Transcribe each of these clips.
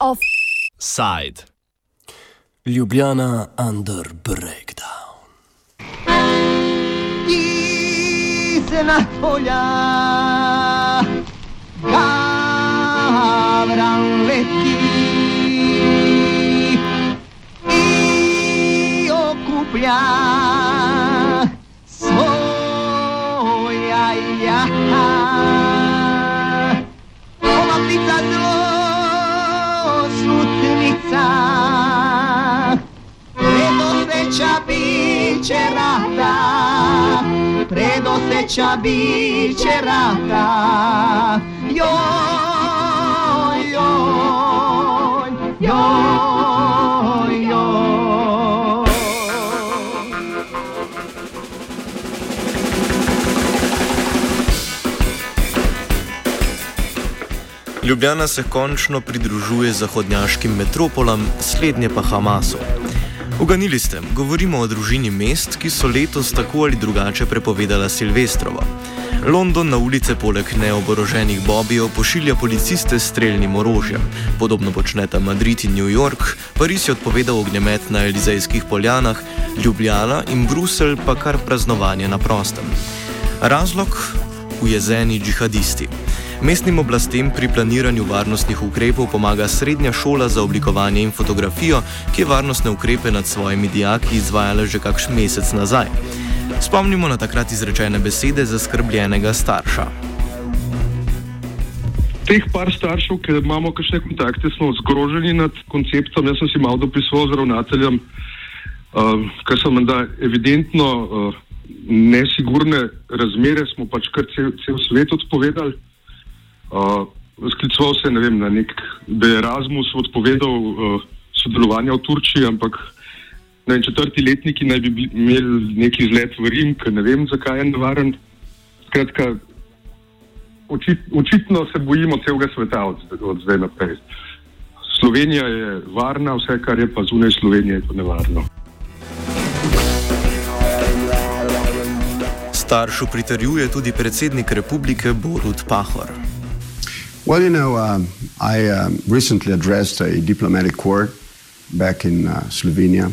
Off side. Ljubljana under breakdown. Dice la folla. Predoseća biće rata. Joj, joj, joj, joj. Ljubljana se končno pridružuje zahodnjaškim metropolam, slednje pa Hamasu. Uganili ste, govorimo o družini mest, ki so letos tako ali drugače prepovedala Silvestrovo. London na ulice poleg neoboroženih bobijev pošilja policiste s streljnim orožjem. Podobno počneta Madrid in New York, Pariz je odpovedal ognjemet na Elizejskih poljanah, Ljubljana in Bruselj pa kar praznovanje na prostem. Razlog? Ujezeni džihadisti. Mestnim oblastem pri planiranju varnostnih ukrepov pomaga srednja šola za oblikovanje in fotografijo, ki je varnostne ukrepe nad svojimi dijaki izvajala že kakšen mesec nazaj. Spomnimo na takrat izrečene besede zaskrbljenega starša. Teh par staršev, ki imamo kakšne kontakte, smo zgroženi nad konceptom. Jaz sem si malo dopisoval z ravnateljem, uh, ker so menda evidentno uh, nesigurne razmere, smo pač kar cel, cel svet odpovedali. Uh, sklicoval se vem, na nek, da je Erasmus odpovedal uh, sodelovanje v Turčiji, ampak vem, četrti letniki naj bi bili, imeli neki izlet v Rim, ker ne vem, zakaj je nevaren. Skratka, očit, očitno se bojimo celega sveta od, od zdaj naprej. Slovenija je varna, vse kar je pa zunaj Slovenije, je to nevarno. Staršu pritrjuje tudi predsednik republike Borut Pahor. Well, you know, um, I um, recently addressed a diplomatic court back in uh, Slovenia,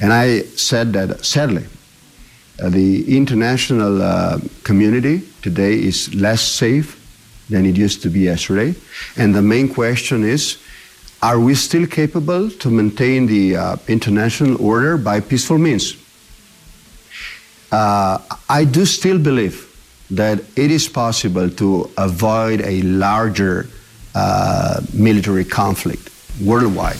and I said that sadly, uh, the international uh, community today is less safe than it used to be yesterday. And the main question is are we still capable to maintain the uh, international order by peaceful means? Uh, I do still believe that it is possible to avoid a larger uh, military conflict worldwide.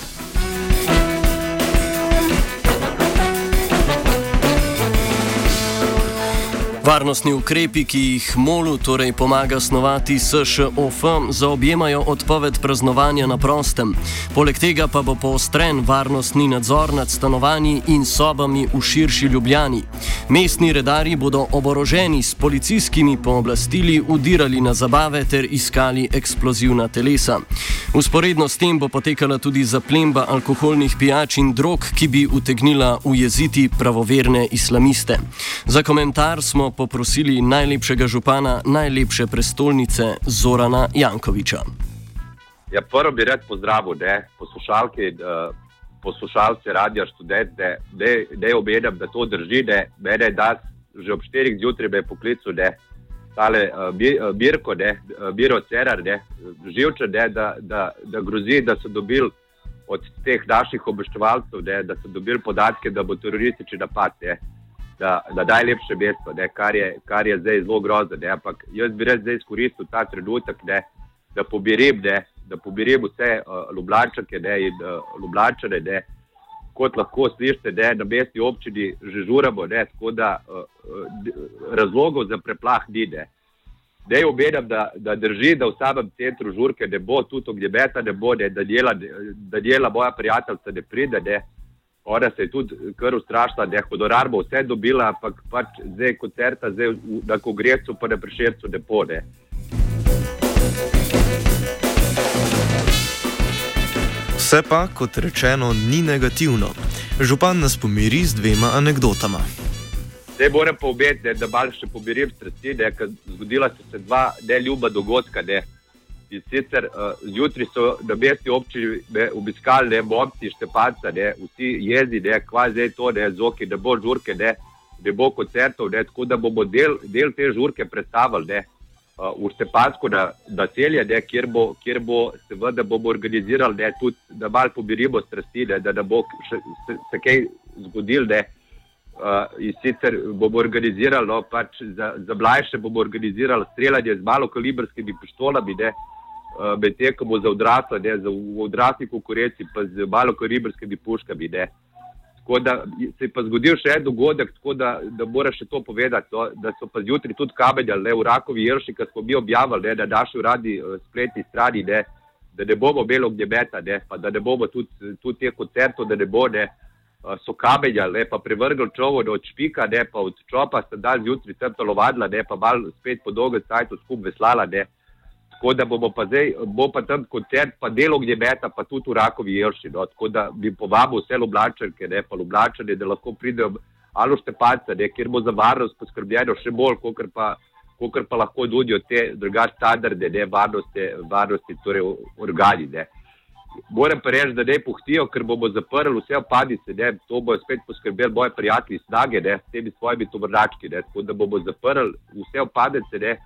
Varnostni ukrepi, ki jih MOLU torej pomaga snovati SŠOF, zaobjemajo odpoved praznovanja na prostem. Poleg tega pa bo poostren varnostni nadzor nad stanovanji in sobami v širši Ljubljani. Mestni redari bodo oboroženi s policijskimi pooblastili udirali na zabave ter iskali eksplozivna telesa. Usporedno s tem bo potekala tudi zaplemba alkoholnih pijač in drog, ki bi utegnila ujeziti pravoverne islamiste. Za komentar smo poprosili najlepšega župana najlepše prestolnice Zorana Jankoviča. Ja, prvo bi rad pozdravil ne, poslušalke, uh, poslušalce radia študente, da je obedam, da to drži, da mene da že ob 4 zjutraj me poklical, da tale uh, bi, uh, Birko, ne, uh, Biro Cerar, ne, živče, ne, da, da, da grozi, da so dobili od teh naših obveščevalcev, ne, da so dobili podatke, da bo teroristični napad. Ne, da, da daj lepše mesto, ne, kar, je, kar je zdaj zelo grozno. Ne, ampak jaz bi res zdaj izkoristil ta trenutek, ne, da pobirim, ne, da pobirim vse uh, lublačake ne, in uh, lublačane, ne, kot lahko slišite, ne, na mestni občini že žuramo, ne, tako da uh, uh, razlogov za preplah ni. Ne. Je omenjam, da, da drži, da v samem centru žurke ne bo, tudi ognjemeta ne bo, ne, da, dela, da dela moja prijateljica ne pride. Ne. Ona se je tudi kar ustrašila, da je honorar bo vse dobila, ampak pač zdaj koncerta, zdaj na kongresu, pa na prešercu ne pone. Vse pa, kot rečeno, ni negativno. Župan nas pomiri z dvema anegdotama. Zdaj moram povedati, da malo še pobirim strasti, da je zgodila se dva neljuba dogodka. Ne. In sicer uh, zjutraj so na mestni občini obiskali ne momci Štepanca, ne, vsi jezi, ne, kva zdaj to, ne, zoki, ne bo žurke, ne, ne bo koncertov, ne, tako da bomo del, del te žurke predstavili ne, uh, v Štepansko na, na celje, ne, kjer, bo, kjer bo seveda bomo organizirali, ne, tudi da malo pobirimo strasti, ne, da ne bo še, se, se kaj zgodil. Ne, Uh, in sicer bomo organizirali, no, pač za, za mlajše bomo organizirali streljanje z malokalibrskimi pištolami, ne, uh, medtem ko bo za odrasle, ne, za odrasli konkurenci, pa z malokalibrskimi puškami. Ne. Tako da se je pa zgodil še en dogodek, tako da, da mora še to povedati, no, da so pa zjutraj tudi kamenjali, v Rakovi Jelši, ki smo mi objavili ne, na naši uradi uh, spletni strani, ne, da ne bomo imeli ognjemeta, ne, pa da ne bomo tudi, tudi teh koncertov, da ne bo ne so kamenjali, pa prevrgli čovod od špika, ne pa od čopa, sta dan zjutraj tam telovadila, ne pa mal spet po dolgem času skup veslala, ne. Tako da bomo pa zdaj, bo pa tam koncert, pa delo gnjemeta, pa tudi v Rakovi Jelši, no. Tako da bi povabil vse Lublačanke, ne pa Lublačane, da lahko pridejo alo štepalce, ne, kjer bo za varnost poskrbljeno še bolj, kokr pa, kokr pa lahko nudijo te drugače standarde, ne, varnosti, varnosti, torej organi, ne. Moram pa reči, da ne pohtijo, ker bomo zaprli vse opadice, ne, to bo spet poskrbeli moji prijatelji snage, ne, s temi svojimi tovrnački, ne, tako da bomo zaprli vse opadice, ne,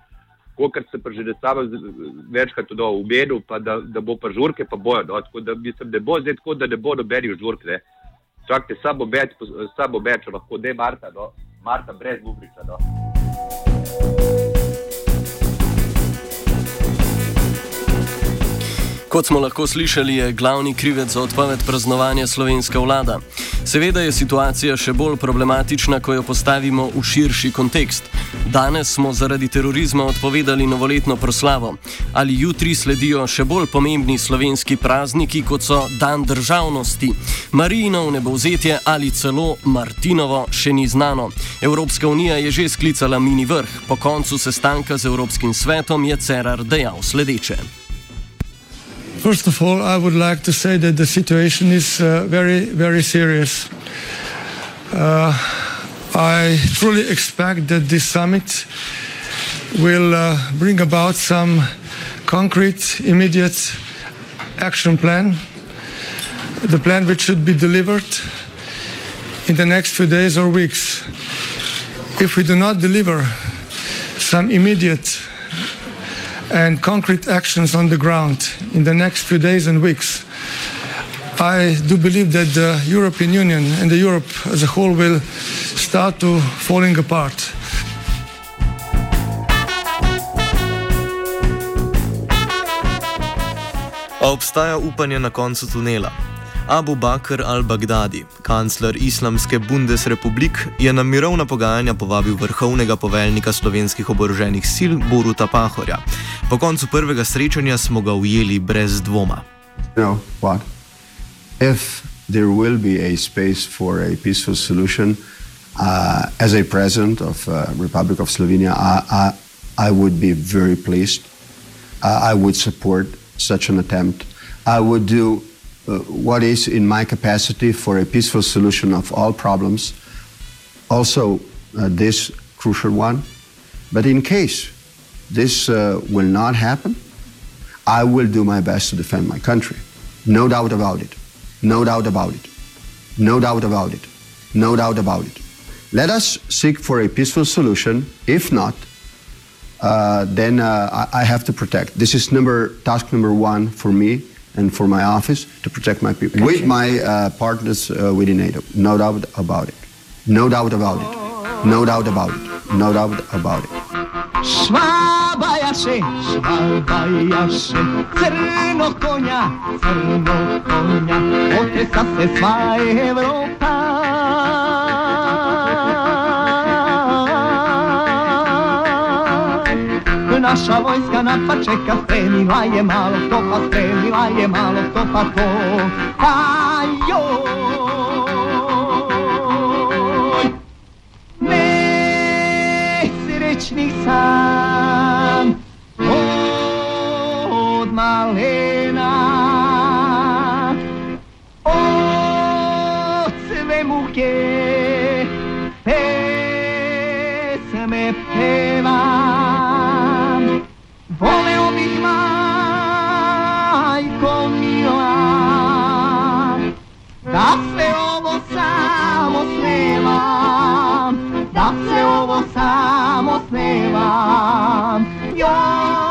kot se pa že ne samo večkrat tudi umenil, pa da, da bo pa žurke, pa bojo, no, tako da mislim, ne bo zdaj tako, da ne bo nobenih žurk, ne. Čakajte, samo meč, samo meč, lahko ne Marta, no, Marta brez bubrica, no. Kot smo lahko slišali, je glavni krivec za odpoved praznovanja slovenska vlada. Seveda je situacija še bolj problematična, ko jo postavimo v širši kontekst. Danes smo zaradi terorizma odpovedali novoletno proslavo. Ali jutri sledijo še bolj pomembni slovenski prazniki, kot so Dan državnosti, Marijinov nebovzetje ali celo Martinovo, še ni znano. Evropska unija je že sklicala mini vrh. Po koncu sestanka z Evropskim svetom je Cerar dejal sledeče. First of all, I would like to say that the situation is uh, very, very serious. Uh, I truly expect that this summit will uh, bring about some concrete, immediate action plan, the plan which should be delivered in the next few days or weeks. If we do not deliver some immediate and concrete actions on the ground in the next few days and weeks, I do believe that the European Union and the Europe as a whole will start to falling apart. Obstaja upanje na koncu tunela. Abu Bakr al-Baghdadi, kancler islamske Bundesrepublik, je na mirovna pogajanja povabil vrhovnega poveljnika slovenskih oboroženih sil Boruta Pahorja. Po koncu prvega srečanja smo ga ujeli brez dvoma. You know, If there will be a space for a peaceful solution, uh, as a president of uh, Republic of Slovenia, I, I, I would be very pleased. Uh, I would support such an attempt. I would do uh, what is in my capacity for a peaceful solution of all problems, also uh, this crucial one. But in case this uh, will not happen, I will do my best to defend my country. No doubt about it. No doubt about it. No doubt about it. No doubt about it. Let us seek for a peaceful solution. If not, uh, then uh, I, have to protect. This is number task number one for me and for my office to protect my people with my uh, partners uh, within NATO. No doubt about it. No doubt about it. No doubt about it. No doubt about it. Švabaja se, švabaja se, crno konja, crno konja, otesa se sva Evropa. Naša vojska napad čeka, strelila je malo, to pa strelila je malo, to pa to. Pa joj, nesrećni sam me peva. Voleo bih majko mila, da se ovo samo snevam, da se ovo samo snevam. Joj,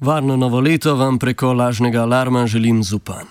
Varno novo leto vam preko lažnega alarma želim zupan.